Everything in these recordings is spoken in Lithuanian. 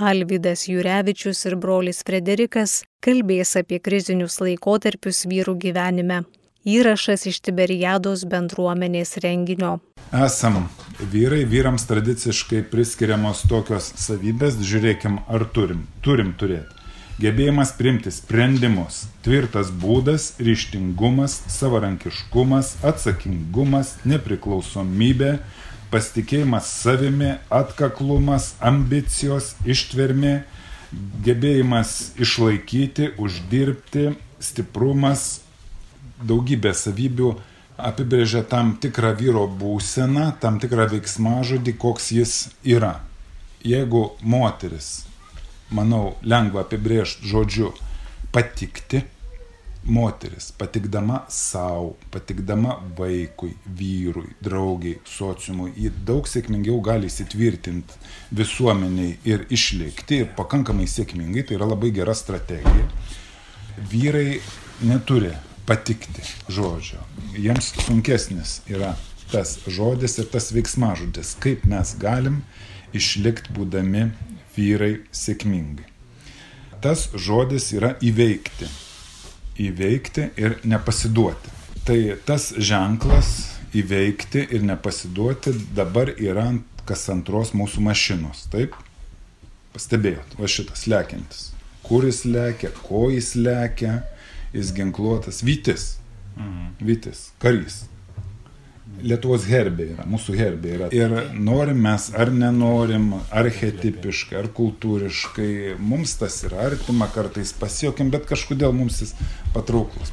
Alvydas Jurevičius ir brolis Frederikas kalbės apie krizinius laikotarpius vyrų gyvenime. Įrašas iš Tiberiados bendruomenės renginio. Esam vyrai, vyrams tradiciškai priskiriamos tokios savybės, žiūrėkim, ar turim. Turim turėti. Gebėjimas priimti sprendimus, tvirtas būdas, ryštingumas, savarankiškumas, atsakingumas, nepriklausomybė, pasitikėjimas savimi, atkaklumas, ambicijos, ištvermė, gebėjimas išlaikyti, uždirbti, stiprumas, daugybė savybių apibrėžia tam tikrą vyro būseną, tam tikrą veiksmažodį, koks jis yra. Jeigu moteris manau, lengva apibrėžti žodžiu patikti. Moteris patikdama savo, patikdama vaikui, vyrui, draugiai, sociumui, ji daug sėkmingiau gali įsitvirtinti visuomeniai ir išlikti ir pakankamai sėkmingai, tai yra labai gera strategija. Vyrai neturi patikti žodžio, jiems sunkesnis yra tas žodis ir tas veiksmažodis, kaip mes galim išlikti būdami vyrai sėkmingai. Tas žodis yra įveikti. Įveikti ir nepasiduoti. Tai tas ženklas įveikti ir nepasiduoti dabar yra kas antros mūsų mašinos. Taip? Pastebėjot, va šitas lekiantis. Kur jis lekia, ko jis lekia, jis ginkluotas. Vytis. Mhm. Vytis. Karys. Lietuvos herbė yra, mūsų herbė yra. Ir norim mes ar nenorim, archetipiškai, ar kultūriškai, mums tas yra artima, kartais pasijokim, bet kažkodėl mums jis patrauklus.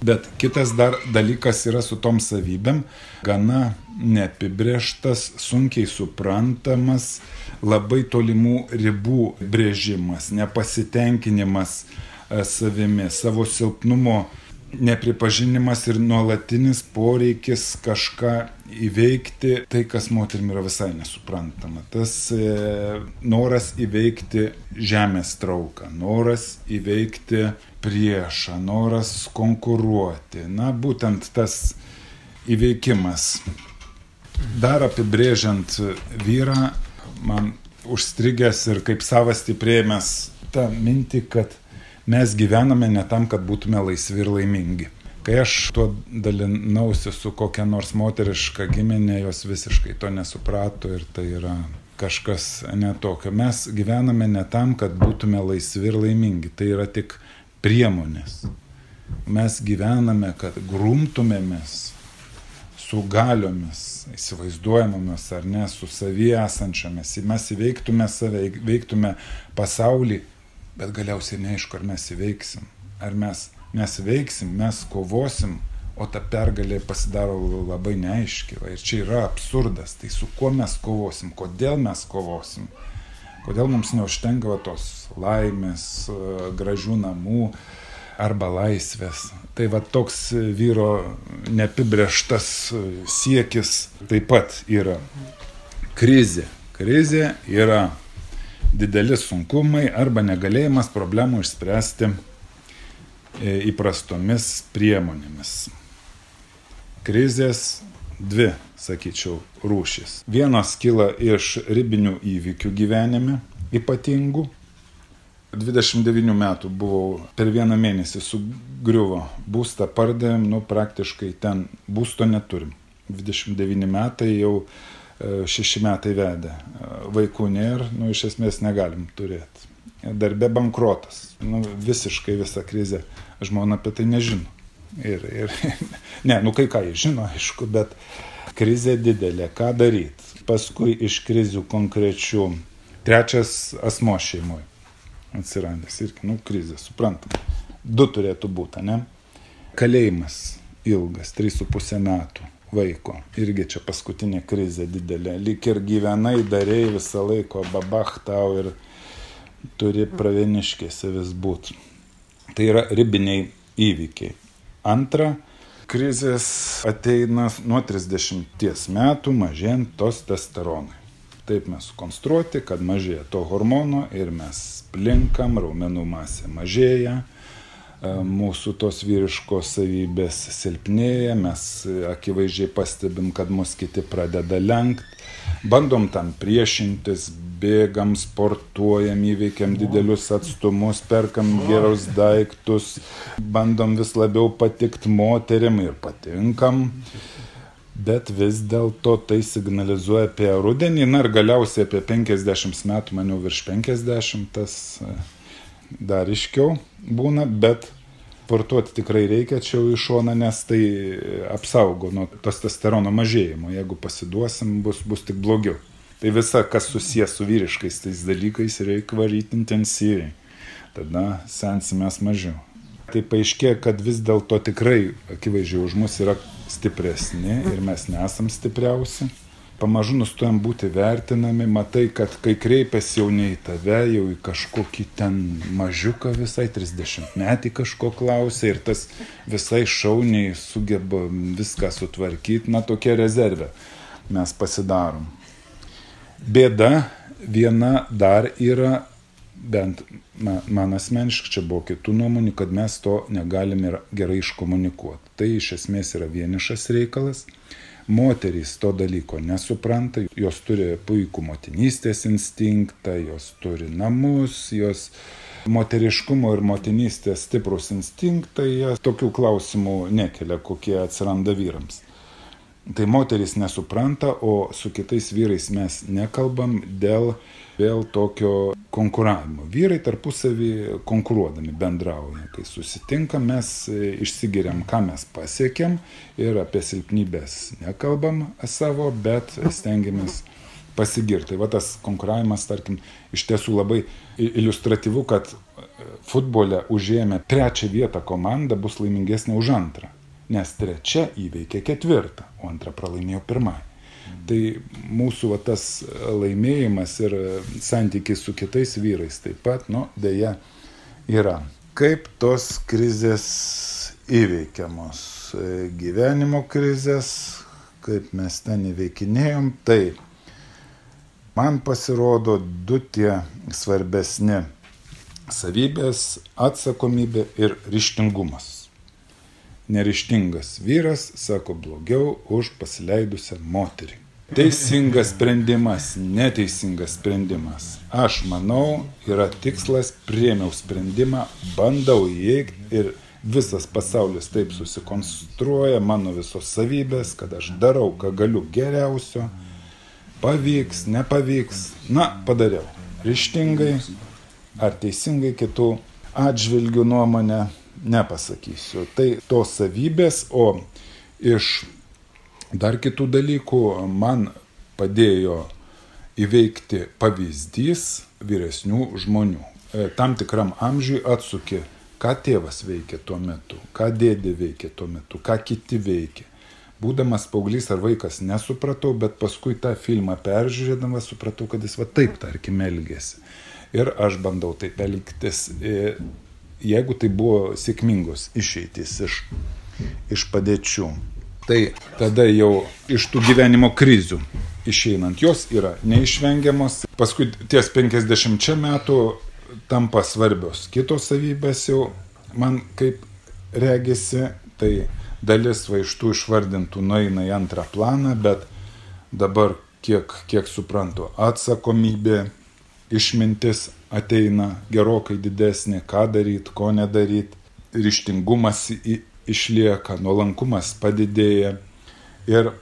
Bet kitas dar dalykas yra su tom savybėm, gana neapibrieštas, sunkiai suprantamas, labai tolimų ribų brėžimas, nepasitenkinimas e, savimi, savo silpnumo nepripažinimas ir nuolatinis poreikis kažką įveikti, tai kas moterim yra visai nesuprantama. Tas e, noras įveikti žemės trauką, noras įveikti priešą, noras konkuruoti. Na, būtent tas įveikimas. Dar apibrėžiant vyrą, man užstrigęs ir kaip savas stiprėjęs tą mintį, kad mes gyvename ne tam, kad būtume laisvi ir laimingi. Kai aš tuo dalinausi su kokia nors moteriška giminė, jos visiškai to nesuprato ir tai yra kažkas netokio. Mes gyvename ne tam, kad būtume laisvi ir laimingi, tai yra tik priemonės. Mes gyvename, kad grumtumėmės su galiomis, įsivaizduojamomis ar ne, su savie esančiomis. Mes įveiktume save, įveiktume pasaulį bet galiausiai neaišku, ar mes įveiksim. Ar mes, mes veiksim, mes kovosim, o ta pergalė pasidaro labai neaiški. Va, ir čia yra absurdas. Tai su kuo mes kovosim, kodėl mes kovosim, kodėl mums neužtenka tos laimės, gražių namų arba laisvės. Tai va toks vyro neapibrieštas siekis taip pat yra krizė. Krizė yra dideli sunkumai arba negalėjimas problemų išspręsti e, įprastomis priemonėmis. Krizės dvi, sakyčiau, rūšis. Vienos kyla iš ribinių įvykių gyvenime, ypatingų. 29 metų buvau, per vieną mėnesį sugriuvo būstą, pardavėm, nu praktiškai ten būsto neturim. 29 metai jau šeši metai vedė. Vaikų nėra, nu, iš esmės negalim turėti. Darbė bankrotas, nu, visiškai visa krizė. Žmona apie tai nežino. Ir, ir, ne, nu kai ką jis žino, aišku, bet krizė didelė, ką daryti. Paskui iš krizių konkrečių trečias asmo šeimoje atsiradęs irgi, nu, krizė, suprantam. Du turėtų būti, ne? Kalėjimas ilgas, 3,5 metų vaiko. Irgi čia paskutinė krizė didelė. Lik ir gyvenai, darėjai visą laiką, babach tau ir turi pravieniškėse vis būti. Tai yra ribiniai įvykiai. Antra, krizės ateina nuo 30 metų mažėjant tos testosteronai. Taip mes sukonstruoti, kad mažėja to hormono ir mes plinkam, raumenų masė mažėja, mūsų tos vyriškos savybės silpnėja, mes akivaizdžiai pastebim, kad mus kiti pradeda lenkti, bandom tam priešintis, bėgam, sportuojam, įveikiam didelius atstumus, perkam gerus daiktus, bandom vis labiau patikti moterim ir patinkam. Bet vis dėlto tai signalizuoja apie rudenį, na ir galiausiai apie 50 metų, maniau virš 50, tas dar iškiau būna, bet sportuoti tikrai reikia čia į šoną, nes tai apsaugo nuo testosterono mažėjimo. Jeigu pasiduosim, bus, bus tik blogiau. Tai visa, kas susijęs su vyriškais tais dalykais, reikia varyti intensyviai. Tada sensimės mažiau. Tai paaiškėjo, kad vis dėlto tikrai akivaizdžiai už mus yra stipresni ir mes nesam stipriausi pamažu nustojam būti vertinami, matai, kad kai kreipiasi jau ne į tave, jau į kažkokį ten mažiuką visai, 30 metį kažko klausia ir tas visai šauniai sugeba viską sutvarkyti, na tokia rezervė mes pasidarom. Bėda viena dar yra, bent na, man asmeniškai čia buvo kitų nuomonių, kad mes to negalime gerai iškomunikuoti. Tai iš esmės yra vienišas reikalas Moterys to dalyko nesupranta, jos turi puikų motinystės instinktą, jos turi namus, jos moteriškumo ir motinystės stiprus instinktai, jie tokių klausimų nekelia, kokie atsiranda vyrams. Tai moteris nesupranta, o su kitais vyrais mes nekalbam dėl vėl tokio konkuravimo. Vyrai tarpusavį konkuruodami bendrauja. Kai susitinkam, mes e, išsigiriam, ką mes pasiekėm ir apie silpnybės nekalbam savo, bet stengiamės pasigirti. Tai va tas konkuravimas, tarkim, iš tiesų labai iliustratyvu, kad e, futbole užėmė trečią vietą komanda bus laimingesnė už antrą. Nes trečia įveikė ketvirtą, o antrą pralaimėjo pirmąją. Tai mūsų va, tas laimėjimas ir santykis su kitais vyrais taip pat, nu, dėja, yra. Kaip tos krizės įveikiamos? Gyvenimo krizės, kaip mes ten įveikinėjom, tai man pasirodo du tie svarbesni savybės - atsakomybė ir ryštingumas nerištingas vyras sako blogiau už pasileidusią moterį. Teisingas sprendimas, neteisingas sprendimas. Aš manau, yra tikslas, priemiau sprendimą, bandau įeiti ir visas pasaulis taip susikonstruoja, mano visos savybės, kad aš darau, ką galiu geriausio. Pavyks, nepavyks, na, padariau. Ryštingai ar teisingai kitų atžvilgių nuomonę nepasakysiu. Tai tos savybės, o iš dar kitų dalykų man padėjo įveikti pavyzdys vyresnių žmonių. E, tam tikram amžiui atsuki, ką tėvas veikė tuo metu, ką dėdė veikė tuo metu, ką kiti veikė. Būdamas paauglys ar vaikas nesupratau, bet paskui tą filmą peržiūrėdamas supratau, kad jis va taip, tarkim, elgėsi. Ir aš bandau taip elgtis jeigu tai buvo sėkmingos išeitis iš, iš padėčių, tai tada jau iš tų gyvenimo krizių išeinant jos yra neišvengiamos. Paskui ties 50 metų tampa svarbios kitos savybės jau man kaip regisi, tai dalis va iš tų išvardintų nueina į antrą planą, bet dabar kiek, kiek suprantu, atsakomybė, išmintis ateina gerokai didesnė, ką daryti, ko nedaryti, ryštingumas išlieka, nuolankumas padidėja ir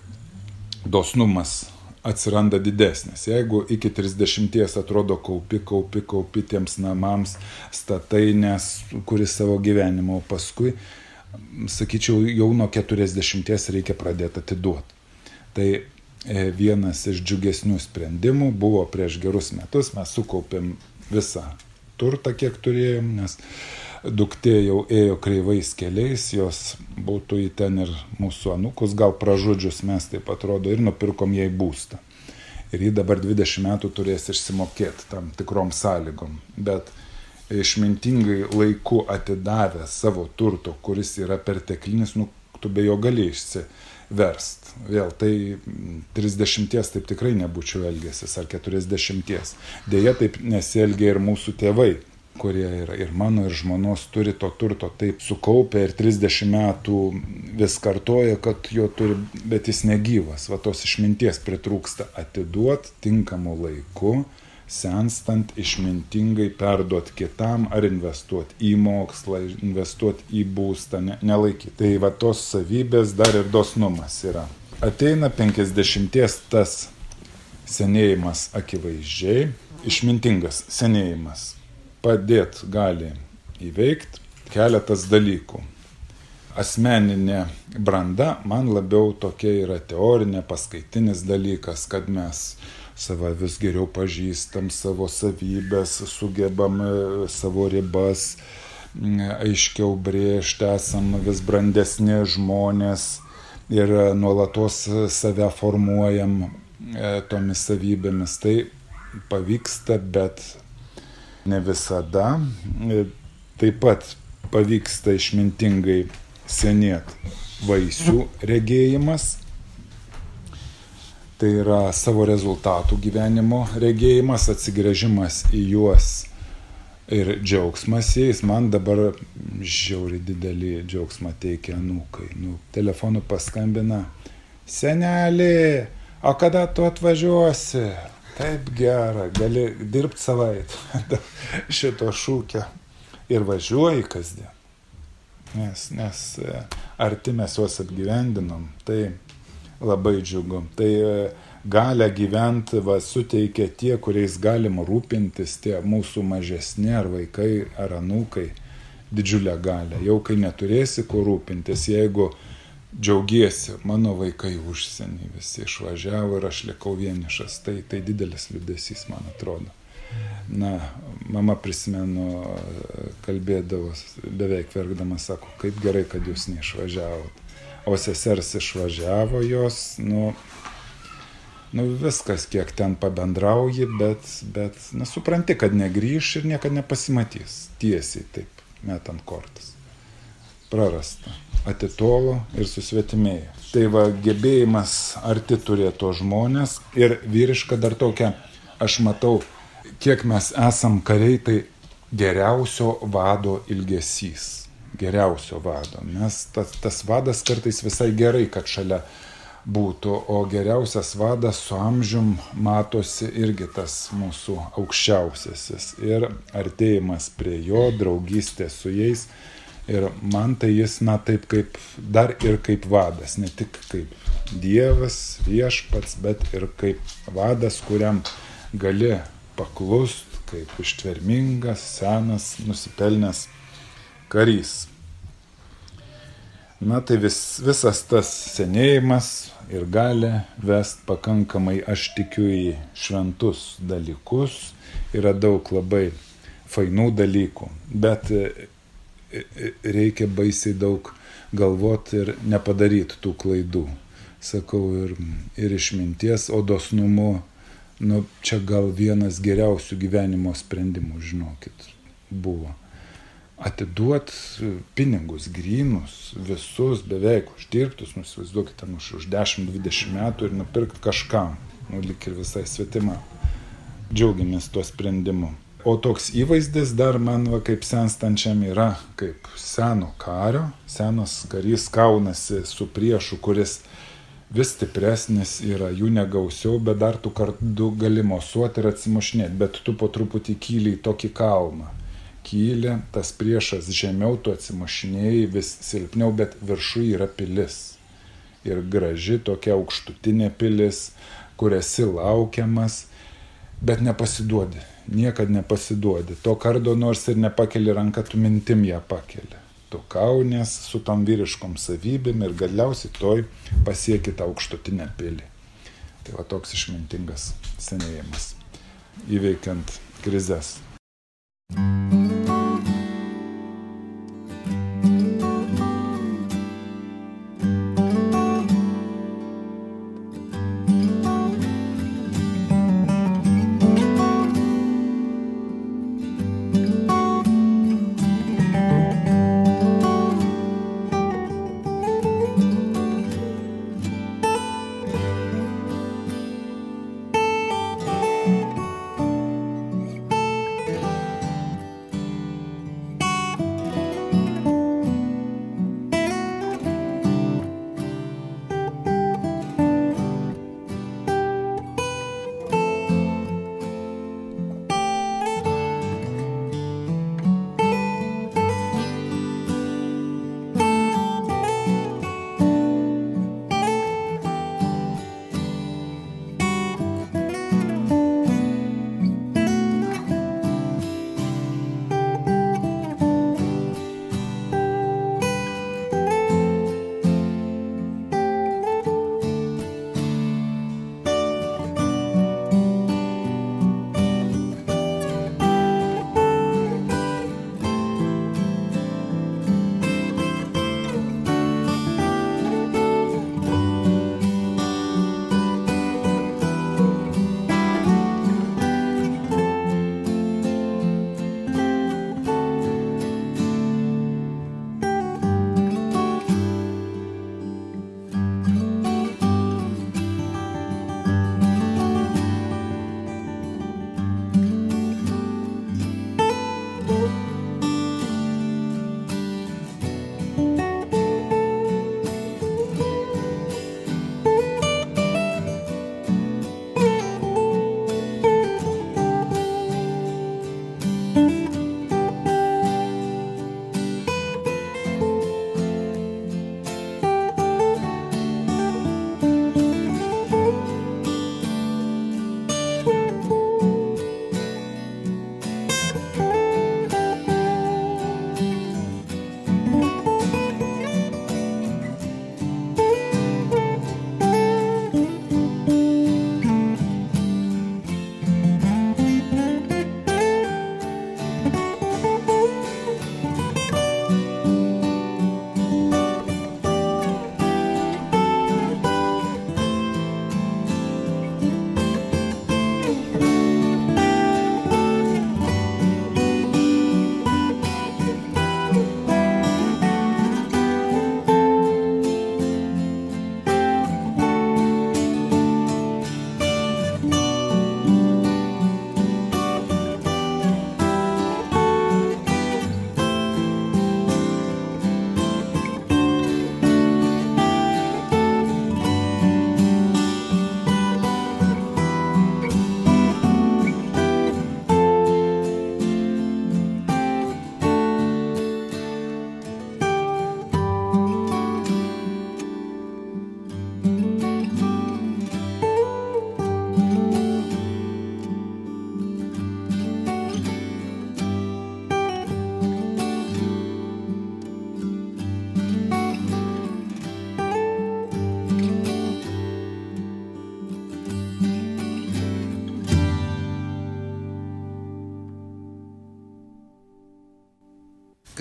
dosnumas atsiranda didesnis. Jeigu iki 30 atrodo kaupi, kaupi, kaupi tiems namams, statai, nes kuris savo gyvenimo, o paskui, sakyčiau, jau nuo 40 reikia pradėti atiduoti. Tai vienas iš džiugesnių sprendimų buvo prieš gerus metus, mes sukaupėm visą turtą, kiek turėjom, nes duktė jau ėjo kreivais keliais, jos būtų į ten ir mūsų anukus, gal pražudžius mes taip atrodo ir nupirkom jai būstą. Ir ji dabar 20 metų turės išsimokėti tam tikrom sąlygom. Bet išmintingai laiku atidavę savo turto, kuris yra perteklinis, nu, tu be jo gali išsikelti verst. Vėl tai 30 taip tikrai nebūčiau elgęsis ar 40. Deja, taip nesielgia ir mūsų tėvai. kurie yra ir mano, ir žmonos turi to turto taip sukaupę ir 30 metų vis kartoja, kad jo turi, bet jis negyvas, va tos išminties pritrūksta atiduot tinkamu laiku, senstant išmintingai perduot kitam ar investuoti į mokslą, investuoti į būstą, ne, nelaikyti. Tai va tos savybės dar ir dosnumas yra. Ateina 50 tas senėjimas akivaizdžiai, išmintingas senėjimas. Padėt gali įveikti keletas dalykų. Asmeninė branda man labiau tokia yra teorinė, paskaitinis dalykas, kad mes save vis geriau pažįstam, savo savybės, sugebam e, savo ribas aiškiau brėžti, esam vis brandesni žmonės ir nuolatos save formuojam e, tomis savybėmis. Tai pavyksta, bet ne visada. E, taip pat pavyksta išmintingai senėti vaisių regėjimas tai yra savo rezultatų gyvenimo regėjimas, atsigrėžimas į juos ir džiaugsmas jais. Man dabar žiauri didelį džiaugsmą teikia anūkai. Nu, telefonu paskambina, senelį, o kada tu atvažiuosi? Taip gera, gali dirbti savaitę šito šūkio ir važiuoji kasdien. Nes, nes e, arti mes juos apgyvendinom. Tai labai džiugu. Tai e, galę gyventi va, suteikia tie, kuriais galim rūpintis, tie mūsų mažesni ar vaikai ar anūkai, didžiulę galę. Jau kai neturėsi kuo rūpintis, jeigu džiaugiesi, mano vaikai užsienį visi išvažiavo ir aš likau vienišas, tai, tai didelis liūdėsys, man atrodo. Na, mama prisimenu, kalbėdavo, beveik verkdama, sako, kaip gerai, kad jūs neišvažiavot o sesers išvažiavo jos, nu, nu viskas, kiek ten pabendrauji, bet, bet nu, supranti, kad negryž ir niekada nepasimatys. Tiesiai taip, metant kortas. Prarasta. Atitolo ir susvetimėjo. Tai va, gebėjimas arti turėto žmonės ir vyriška dar tokia, aš matau, kiek mes esam kariai, tai geriausio vado ilgesys geriausio vado. Nes tas, tas vadas kartais visai gerai, kad šalia būtų, o geriausias vadas su amžium matosi irgi tas mūsų aukščiausiasis. Ir artėjimas prie jo, draugystė su jais. Ir man tai jis, na taip kaip dar ir kaip vadas, ne tik kaip Dievas, viešpats, bet ir kaip vadas, kuriam gali paklust, kaip ištvermingas, senas, nusipelnęs karys. Na tai vis, visas tas senėjimas ir gali vest pakankamai, aš tikiu, į šventus dalykus. Yra daug labai fainų dalykų, bet e, e, reikia baisiai daug galvoti ir nepadaryti tų klaidų. Sakau, ir, ir išminties, o dosnumu, nu, čia gal vienas geriausių gyvenimo sprendimų, žinokit, buvo atiduot pinigus grynus, visus beveik uždirbtus, nu įsivaizduokite, nu, už 10-20 metų ir nupirkti kažkam, nu lik ir visai svetima. Džiaugiamės tuo sprendimu. O toks įvaizdis dar man va, kaip senstančiam yra kaip seno kario, senas karys kaunasi su priešu, kuris vis stipresnis yra, jų negausiau, bet dar tu kartu gali mosuoti ir atsimušinėti, bet tu po truputį kyli į tokį kalną kyli, tas priešas žemiau, tu atsimušinėjai vis silpniau, bet viršų yra pilis. Ir graži tokia aukštutinė pilis, kur esi laukiamas, bet nepasiduodi. Niekad nepasiduodi. To kardo nors ir nepakeli ranką, tu mintim ją pakeli. Tu kaunės su tom vyriškom savybėm ir galiausiai toj pasieki tą aukštutinę pilį. Tai va toks išmintingas senėjimas, įveikiant krizės. thank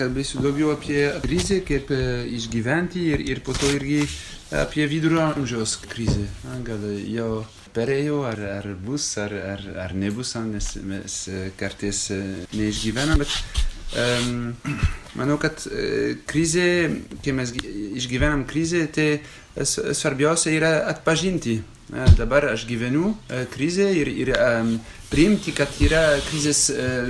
kalbėsiu daugiau apie krizę, kaip išgyventi ir, ir po to irgi apie vidurio amžiaus krizę. Gal jau perėjo, ar, ar bus, ar, ar, ar nebus, nes mes kartais neišgyvenam, bet manau, kad krizė, kai mes išgyvenam krizę, tai svarbiausia yra atpažinti dabar aš gyvenu krizė ir, ir um, priimti, kad yra krizės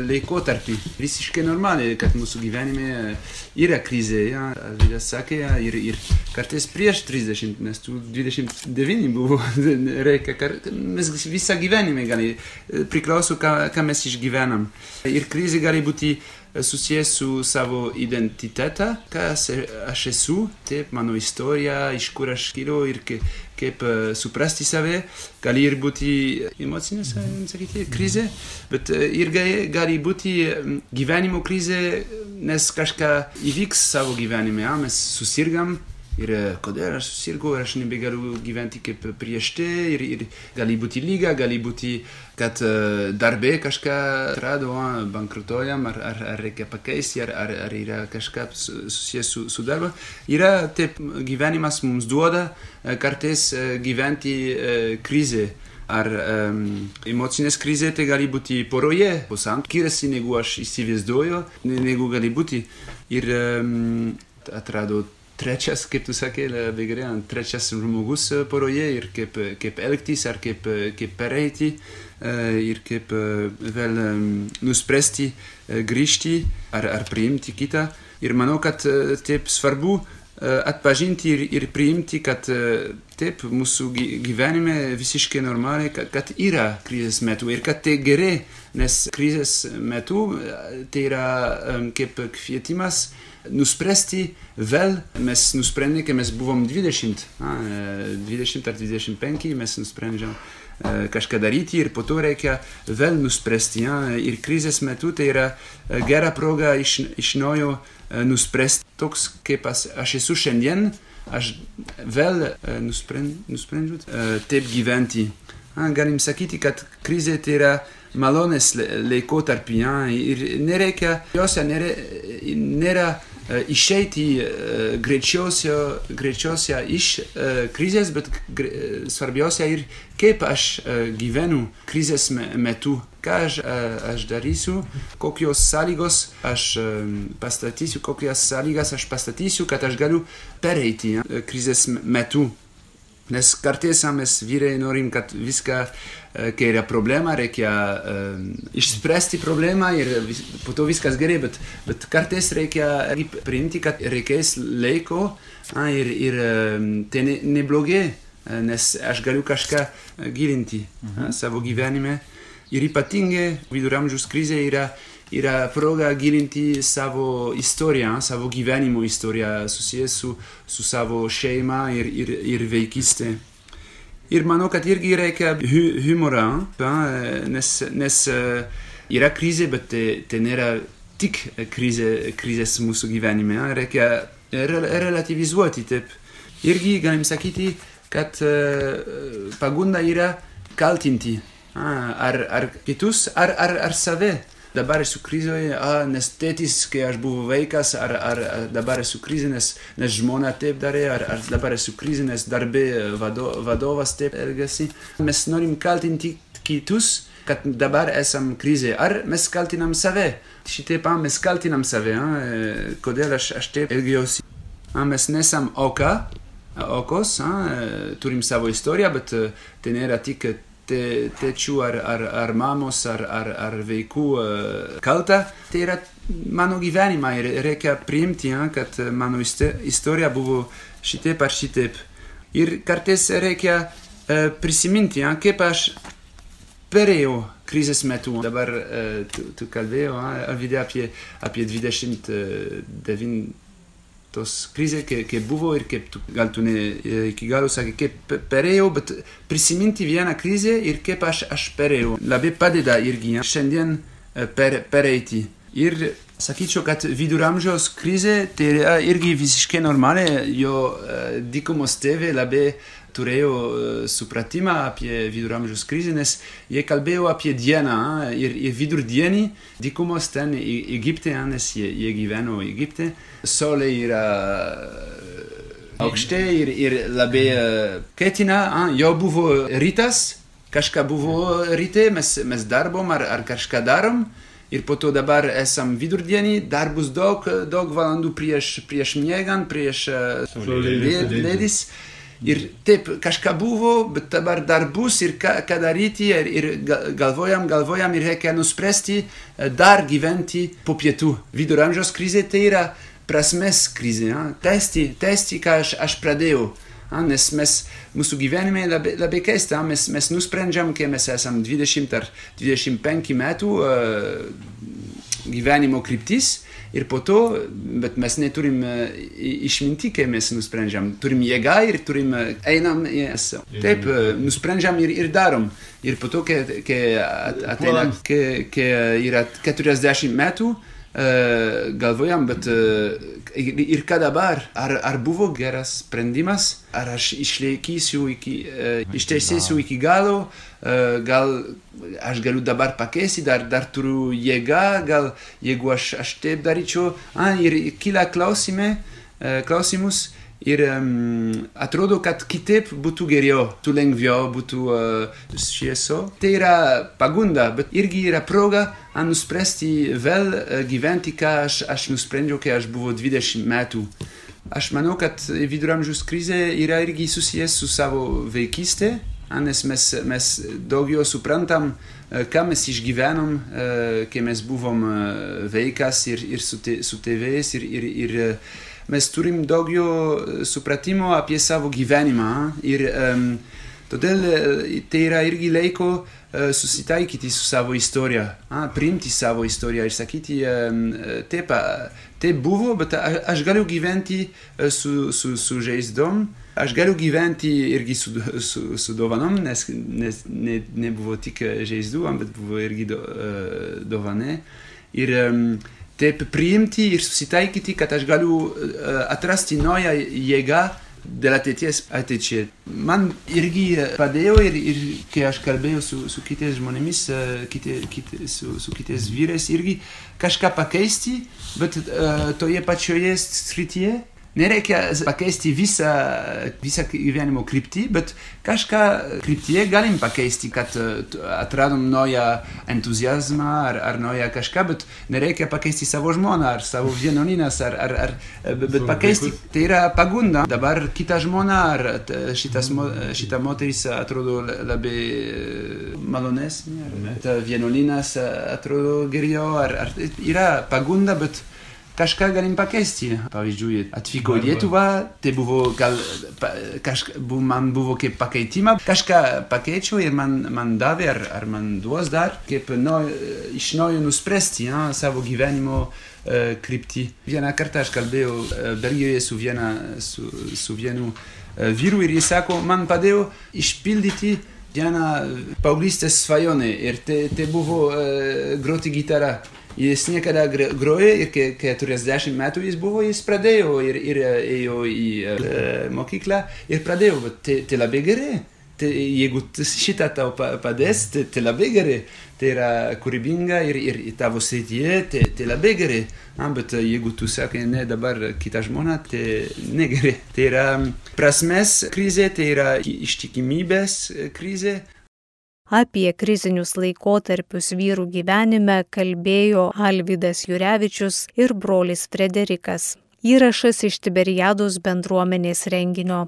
laikotarpį. Visiškai normaliai, kad mūsų gyvenime yra krizė. Ja? Vyras sakė, ja, ir, ir kartais prieš 30, nes tu 29 buvo, reikia, kad mes visą gyvenimą gali, priklauso, ką, ką mes išgyvenam. Ir krizė gali būti uh, susijęs su savo identitetą, kas aš esu, taip, mano istorija, iš kur aš kilo ir ke, kaip uh, suprasti save, gali ir būti emocinė, sakyti, krizė, bet ir gali būti gyvenimo krizė, nes kažką įvyks savo gyvenime, mes susirgam, ir kodėl aš susirgau ir aš nebegaliu gyventi kaip prieš tai ir, ir gali būti lyga, gali būti, kad darbė kažką atrado, bankrutuojam, ar, ar, ar reikia pakeisti, ar, ar, ar yra kažką susijęs su, su darbu. Yra taip, gyvenimas mums duoda kartais gyventi krizė. Ar um, emocinės krizė tai gali būti poroje, posant, skiriasi negu aš įsivaizduoju, negu gali būti. Ir um, atrado trečias, kaip tu labai gerai, trečias žmogus poroje ir kaip, kaip elgtis ar kaip, kaip pereiti ir kaip vėl nuspręsti grįžti ar, ar priimti kitą. Ir manau, kad taip svarbu atpažinti ir, ir priimti, kad taip mūsų gyvenime visiškai normaliai, kad, kad yra krizės metu ir kad tai gerai, nes krizės metu tai yra kaip kvietimas nuspręsti vėl, mes nusprendėme, kai mes buvom 20, a, 20 ar 25, mes nusprendžiam kažką daryti ir po to reikia vėl nuspręsti. Ja? Ir krizės metu tai yra gera proga iš, iš naujo nuspręsti toks, kaip aš, aš esu šiandien, aš vėl nusprend, nusprendžiu taip gyventi. Galim sakyti, kad krizė tai yra malonės laikotarpį ir nereikia, jose nėra, nėra išeiti greičiausia iš krizės, bet svarbiausia ir kaip aš gyvenu krizės metu, ką aš, aš darysiu, kokios sąlygos aš pastatysiu, kokias sąlygas aš pastatysiu, kad aš galiu pereiti krizės metu. Nes kartais mes vyrai norim, kad viską, kai yra problema, reikia uh, išspręsti problemą ir vis, po to viskas gerai, bet, bet kartais reikia priimti, kad reikės laiko a, ir, ir tai ne, neblogai, nes aš galiu kažką gilinti mhm. a, savo gyvenime. Ir ypatingai viduramžiaus krizė yra ira proga gilinti savo historia savo givenimo historia susiesu su savo schema ir ir ir veikiste. Ir manokat irgi reikia hu, humora pa nes nes eh, yra krize bet te, te nėra tik krize krizės mūsų gyvenime eh? reikia re, relativizuoti taip irgi galim sakyti kad eh, pagunda yra kaltinti ah, ar ar kitus ar ar ar save. Dabar esu krizėje, a, nes tėtis, kai aš buvau vaikas, ar, ar, ar dabar esu krizė, nes, nes žmona taip darė, ar, ar dabar esu krizė, nes darbė vado, vadovas taip elgesi. Mes norim kaltinti kitus, kad dabar esam krizė. Ar mes kaltinam save? Šitaip mes kaltinam save, a, kodėl aš, aš taip elgiausi. A, mes nesam auka, aukos, turim savo istoriją, bet tai nėra tik te, tėčių ar, ar, ar mamos ar, ar, ar vaikų uh, kalta, tai yra mano gyvenimą ir reikia priimti, ja, kad mano istorija buvo šitaip ar šitaip. Ir kartais reikia uh, prisiminti, ja, kaip aš perėjau krizės metu. Dabar uh, tu, tu kalbėjai, Alvidė, apie, apie 29 tos krizė, kaip buvo ir kaip tu, gal tu ne iki galo sakai, kaip perėjau, bet prisiminti vieną krizę ir kaip aš, aš perėjau. Labai padeda irgi šiandien per, pereiti. Ir sakyčiau, kad viduramžiaus krizė tai yra irgi visiškai normali, jo uh, dykumos tėvai labai turėjo uh, supratimą apie viduramžiaus krizę, nes jie kalbėjo apie dieną ir, ir vidurdienį dykumos ten Egipte, nes jie, jie gyveno Egipte. Saulė yra aukšte ir, ir labai uh, ketina, jau buvo rytas, kažką buvo ryte, mes, mes darbom ar, ar kažką darom. Ir po to dabar esam vidurdienį, dar bus daug, daug valandų prieš, prieš miegant, prieš lėdis. Ir taip, kažką buvo, bet dabar dar bus ir ką, ką daryti. Ir, ir galvojam, galvojam ir reikia nuspręsti dar gyventi po pietų. Viduramžiaus krizė tai yra prasmės krizė. Ja? Testi, testi, ką aš, aš pradėjau. A, nes mes, mūsų gyvenime labai, labai keista, mes, mes nusprendžiam, kai mes esam 20 ar 25 metų uh, gyvenimo kryptis ir po to, bet mes neturim uh, išminti, kai mes nusprendžiam. Turim jėgą ir turim, uh, einam, yes. taip, uh, nusprendžiam ir, ir darom. Ir po to, kai, kai ateina, kai, kai yra 40 metų, galvojam, bet uh, ir ką dabar, ar, ar buvo geras sprendimas, ar aš išlaikysiu iki, uh, išteisėsiu iki galo, gal aš galiu dabar pakeisti, dar, dar turiu jėgą, gal jeigu aš, aš taip daryčiau, ah, ir kyla klausime, klausimus. Ir um, atrodo, kad kitaip būtų geriau, būtų lengviau, būtų uh, švieso. Tai yra pagunda, bet irgi yra proga nuspręsti vėl uh, gyventi, ką aš, aš nusprendžiau, kai aš buvau 20 metų. Aš manau, kad viduramžiaus krizė yra irgi susijęs su savo vaikystė, nes mes, mes daugiau suprantam, ką mes išgyvenom, kai mes buvom vaikas ir, ir su, te, su tėvais ir, ir, ir mes turim daugiau supratimo apie savo gyvenimą ir um, todėl tai yra irgi laiko uh, susitaikyti su savo istorija, priimti savo istoriją ir sakyti, um, taip, taip buvo, bet aš galiu gyventi su, su, su žaizdom, aš galiu gyventi irgi su, su, su dovanom, nes, nes ne, nebuvo tik žaizdų, bet buvo irgi do, dovanė. Ir taip priimti ir susitaikyti, kad aš galiu atrasti naują jėgą dėl ateities ateičiai. Man irgi padėjo ir, ir kai aš kalbėjau su, su kitais žmonėmis, uh, kiti, kiti, su, su kitais vyrais, irgi kažką pakeisti, bet uh, toje pačioje srityje nereikia pakeisti visą, visą gyvenimo kryptį, bet kažką kryptyje galim pakeisti, kad atradom naują entuzijazmą ar, ar naują kažką, bet nereikia pakeisti savo žmoną ar savo vienuolynas, ar, ar, ar, bet pakeisti. tai yra pagunda. Dabar kita žmona ar šitas, šita moteris atrodo labai malonesnė, ar vienuolynas atrodo geriau, ar, ar yra pagunda, bet kažką galim pakeisti. Pavyzdžiui, atvyko į Lietuvą, tai buvo gal, kažka, bu, man buvo kaip pakeitimą, kažką pakeičiau ir man, man davė, ar, ar man duos dar, kaip no, iš naujo nuspręsti ja, savo gyvenimo uh, kryptį. Vieną kartą aš kalbėjau uh, Belgijoje su, viena, su, su vienu uh, vyru ir jis sako, man padėjo išpildyti vieną paauglystės svajonę ir tai, tai buvo uh, groti gitarą. Jis niekada groja ir kai 40 metų jis buvo, jis pradėjo ir, ir ėjo į uh, mokyklą ir pradėjo, bet tai, tai labai gerai. Tai, jeigu šitą tau padės, tai, tai labai gerai. Tai yra kūrybinga ir, ir tavo srityje, tai, tai labai gerai. Na, bet jeigu tu sakai, ne dabar kita žmona, tai negerai. Tai yra prasmės krizė, tai yra ištikimybės krizė. Apie krizinius laikotarpius vyrų gyvenime kalbėjo Alvydas Jurevičius ir brolis Frederikas. Įrašas iš Tiberiados bendruomenės renginio.